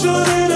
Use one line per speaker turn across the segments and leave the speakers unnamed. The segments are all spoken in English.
should it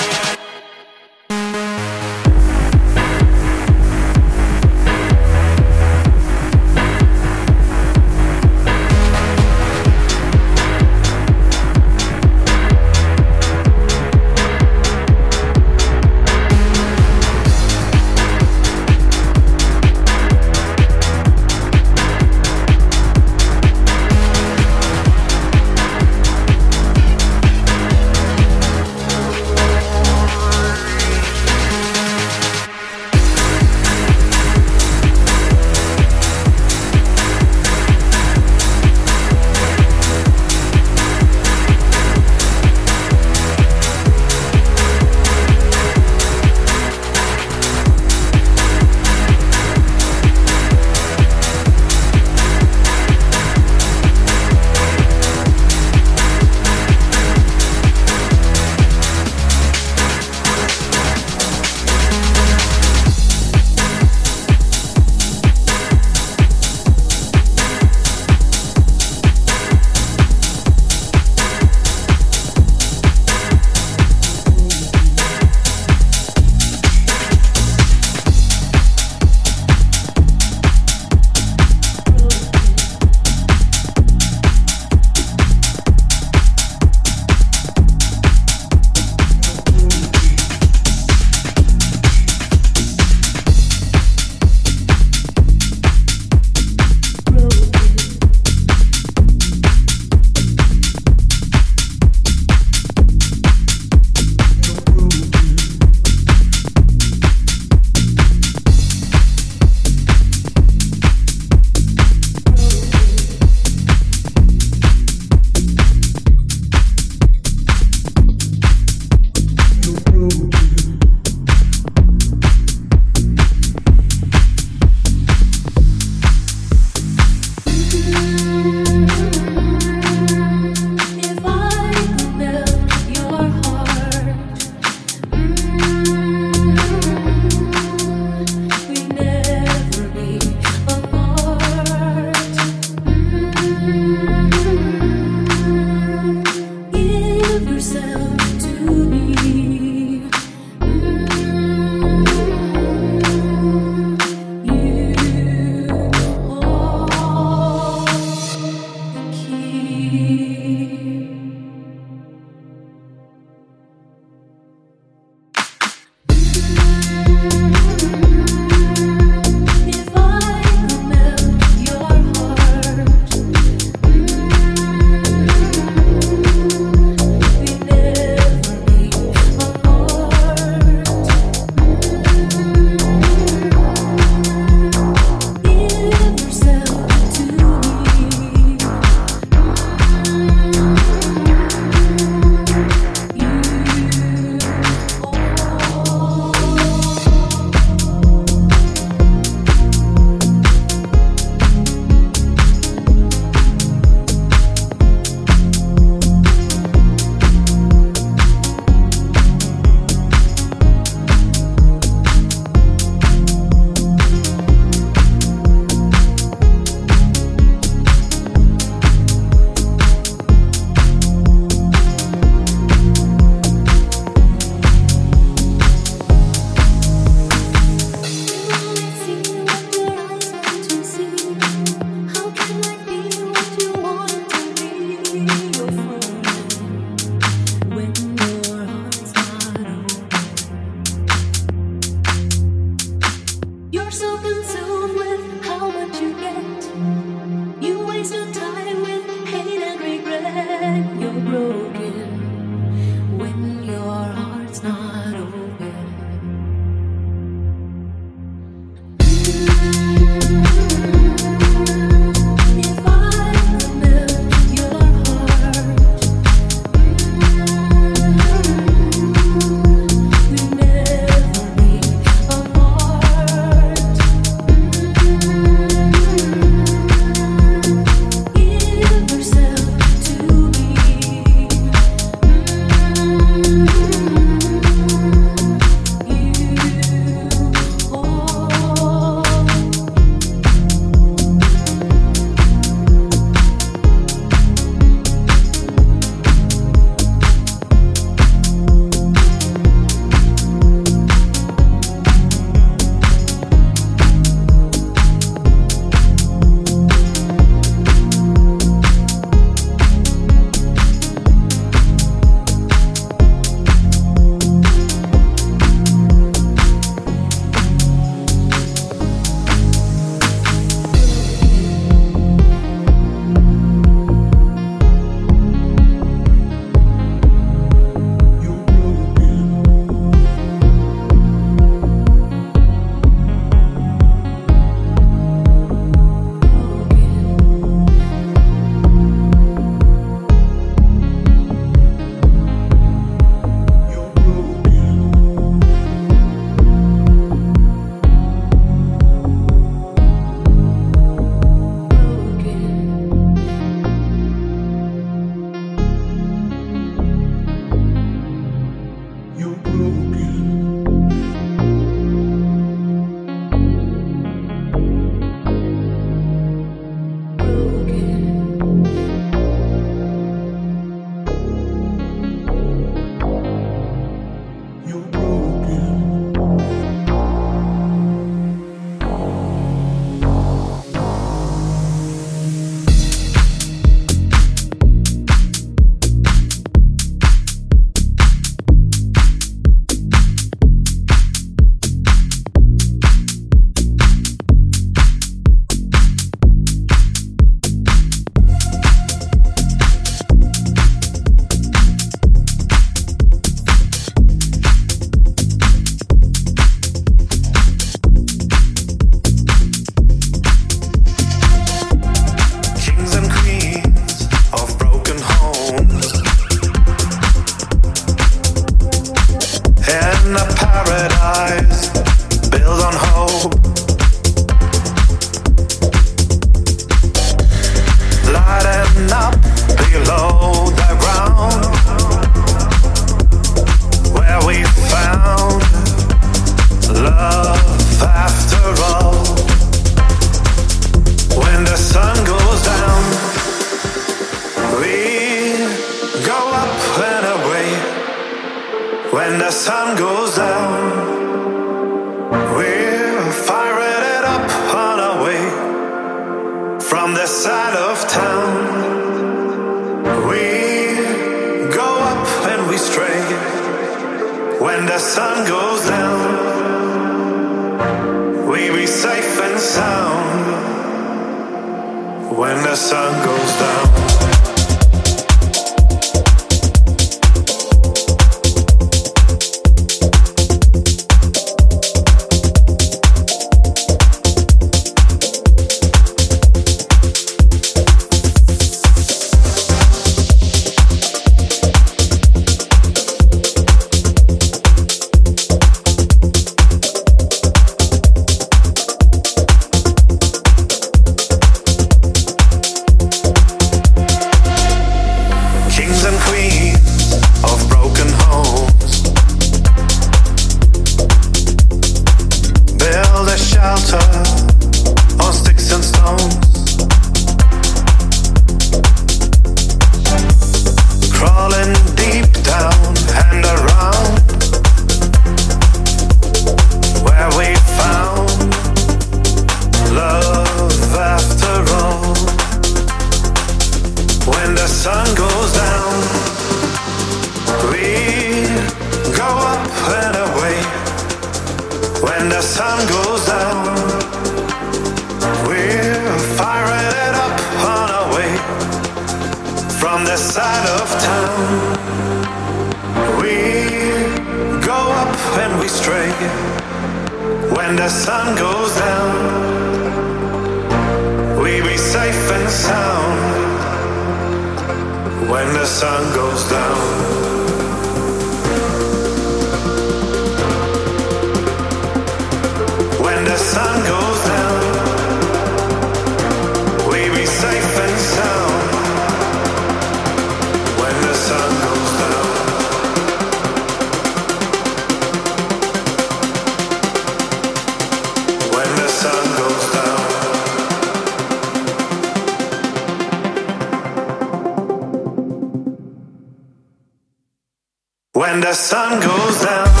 the sun goes down.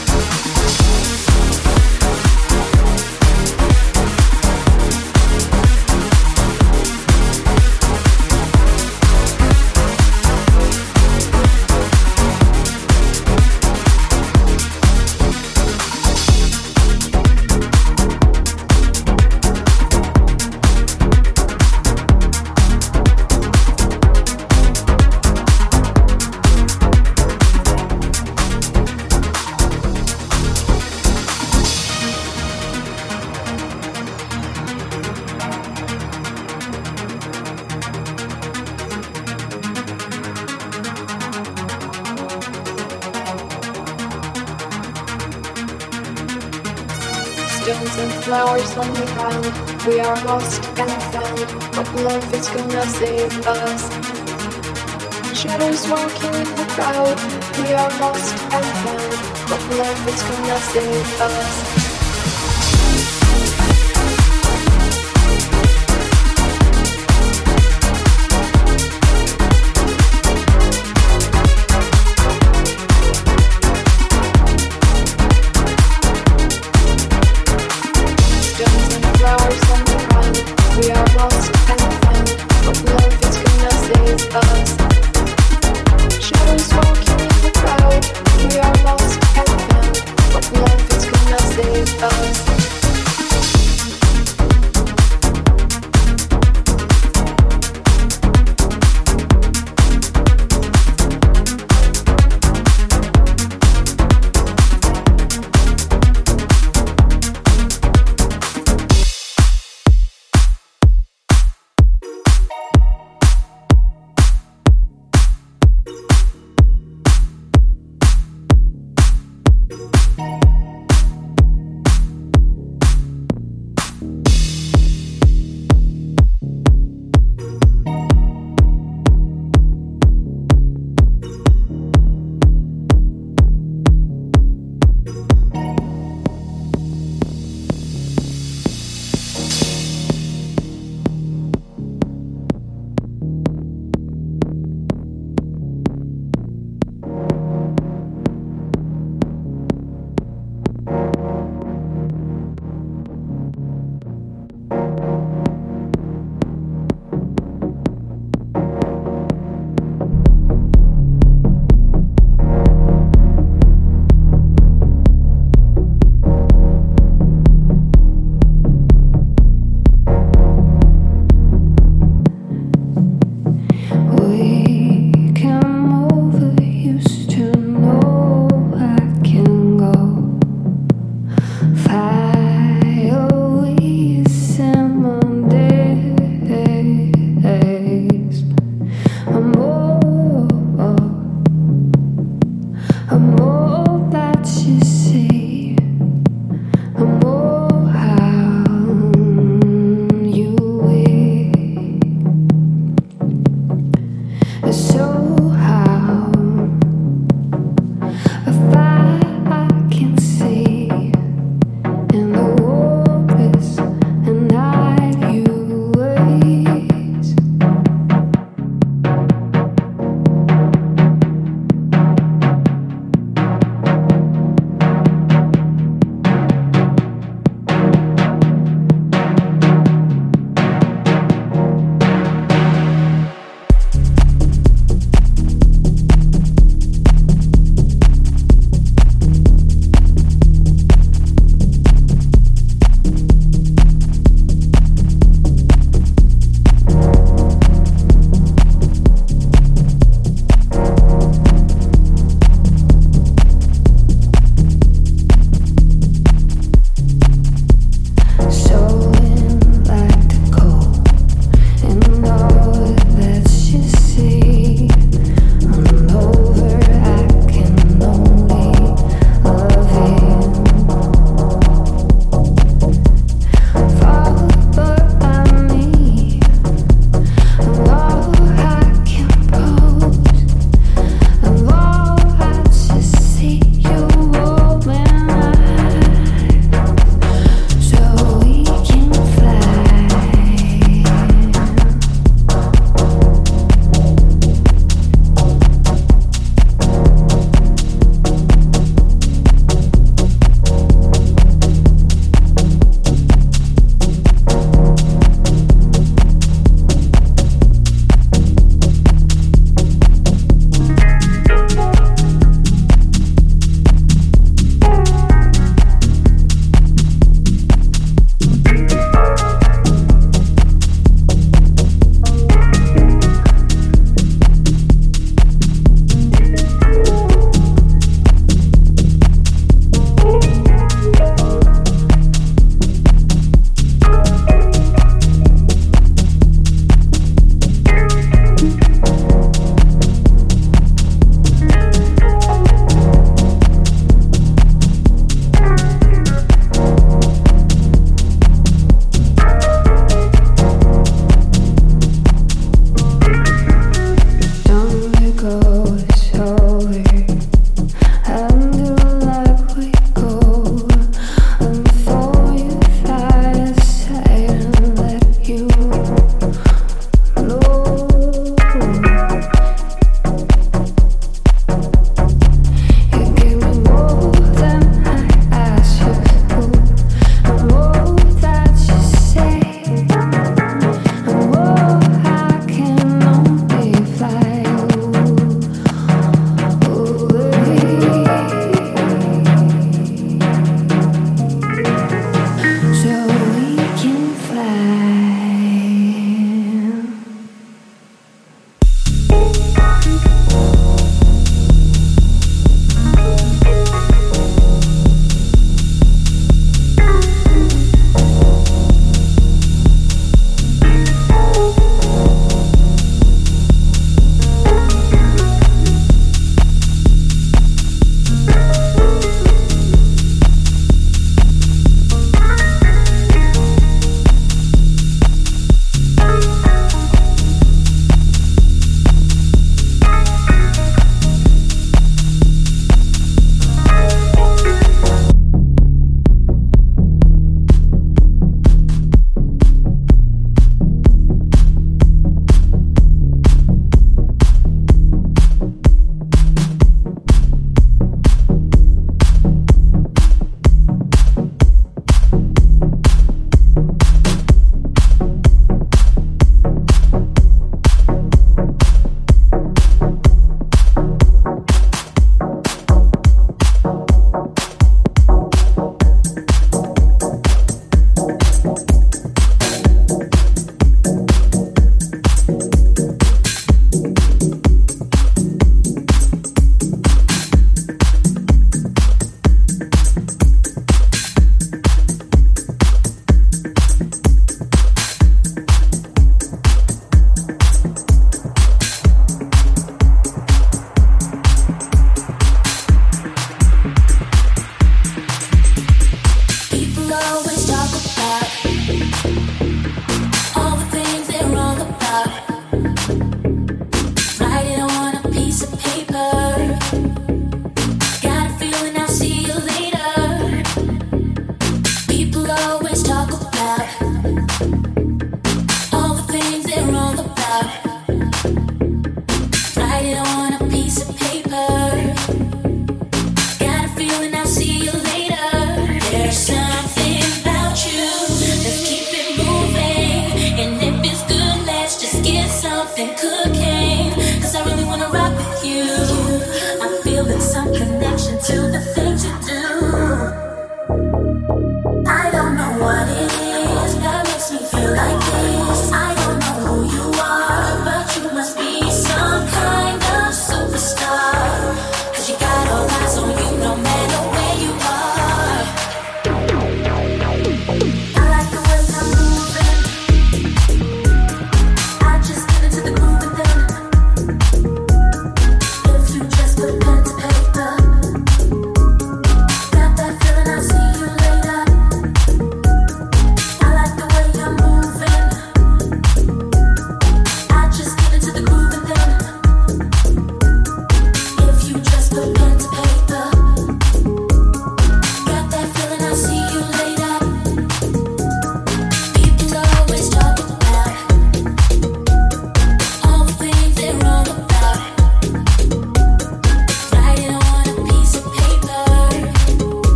We
are lost and found, but love is gonna save us. Shadows walking in the crowd. We are lost and found, but love is gonna save us.